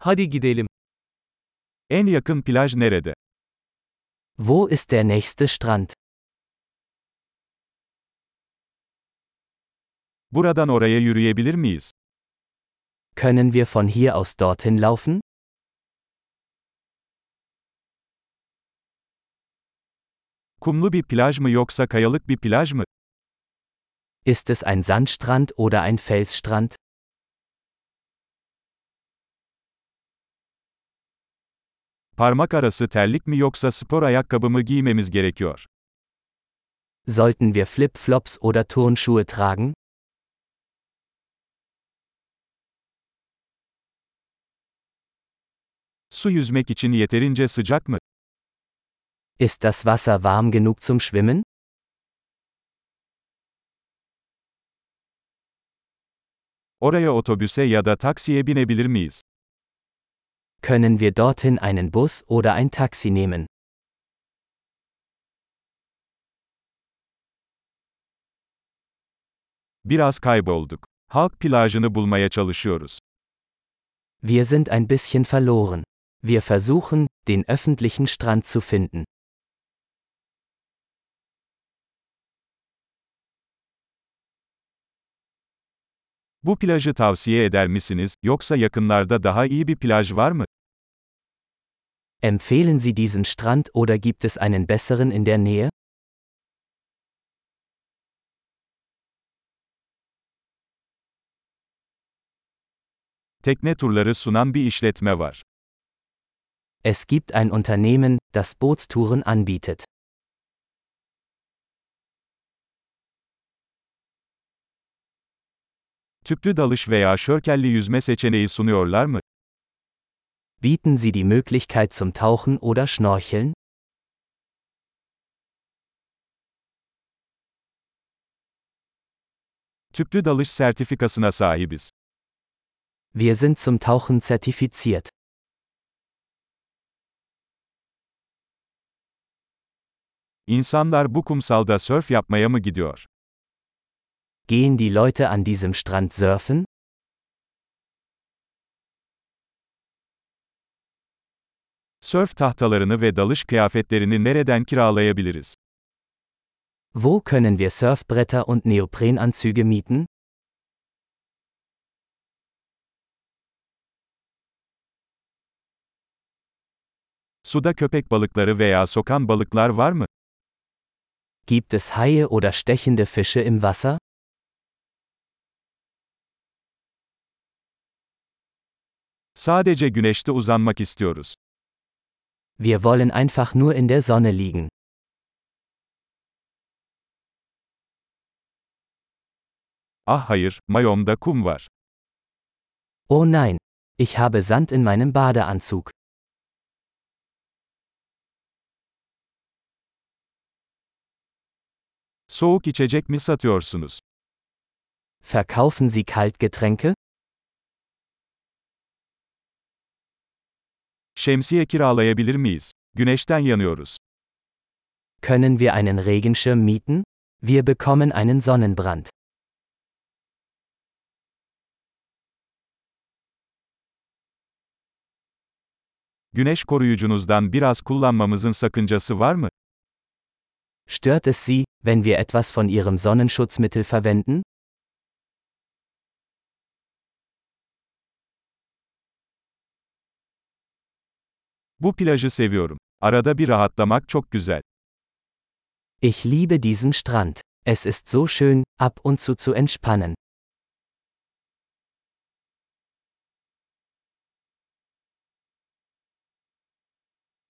Hadi gidelim. En yakın plaj nerede? Wo ist der nächste Strand? Buradan oraya yürüyebilir miyiz? Können wir von hier aus dorthin laufen? Kumlu bir plaj mı yoksa kayalık bir plaj mı? Ist es ein Sandstrand oder ein Felsstrand? Parmak arası terlik mi yoksa spor ayakkabı mı giymemiz gerekiyor? Sollten wir Flip-Flops oder Turnschuhe tragen? Su yüzmek için yeterince sıcak mı? Ist das Wasser warm genug zum Schwimmen? Oraya otobüse ya da taksiye binebilir miyiz? Können wir dorthin einen Bus oder ein Taxi nehmen? Biraz kaybolduk. Halk plajını bulmaya çalışıyoruz. Wir sind ein bisschen verloren. Wir versuchen, den öffentlichen Strand zu finden. Bu plajı tavsiye eder misiniz, yoksa yakınlarda daha iyi bir plaj var mı? Empfehlen Sie diesen Strand oder gibt es einen besseren in der Nähe? Tekne turları sunan bir işletme var. Es gibt ein Unternehmen, das Bootstouren anbietet. Tüplü dalış veya şörkelli yüzme seçeneği sunuyorlar mı? Bieten Sie die Möglichkeit zum Tauchen oder Schnorcheln? Tüplü dalış sertifikasına sahibiz. Wir sind zum Tauchen zertifiziert. İnsanlar bu kumsalda sörf yapmaya mı gidiyor? Gehen die Leute an diesem Strand surfen? Sörf tahtalarını ve dalış kıyafetlerini nereden kiralayabiliriz? Wo können wir Surfbretter und Neoprenanzüge mieten? Suda köpek balıkları veya sokan balıklar var mı? Gibt es Haie oder stechende Fische im Wasser? Sadece güneşte uzanmak istiyoruz. Wir wollen einfach nur in der Sonne liegen. Ah hayır, mayomda kum var. Oh nein, ich habe Sand in meinem Badeanzug. Soğuk içecek mi satıyorsunuz? Verkaufen Sie Kaltgetränke? Şemsiye kiralayabilir miyiz? Güneşten yanıyoruz. Können wir einen Regenschirm mieten? Wir bekommen einen Sonnenbrand. Güneş koruyucunuzdan biraz kullanmamızın sakıncası var mı? Stört es Sie, wenn wir etwas von Ihrem Sonnenschutzmittel verwenden? Bu plajı seviyorum. Arada bir rahatlamak çok güzel. Ich liebe diesen Strand. Es ist so schön, ab und zu zu entspannen.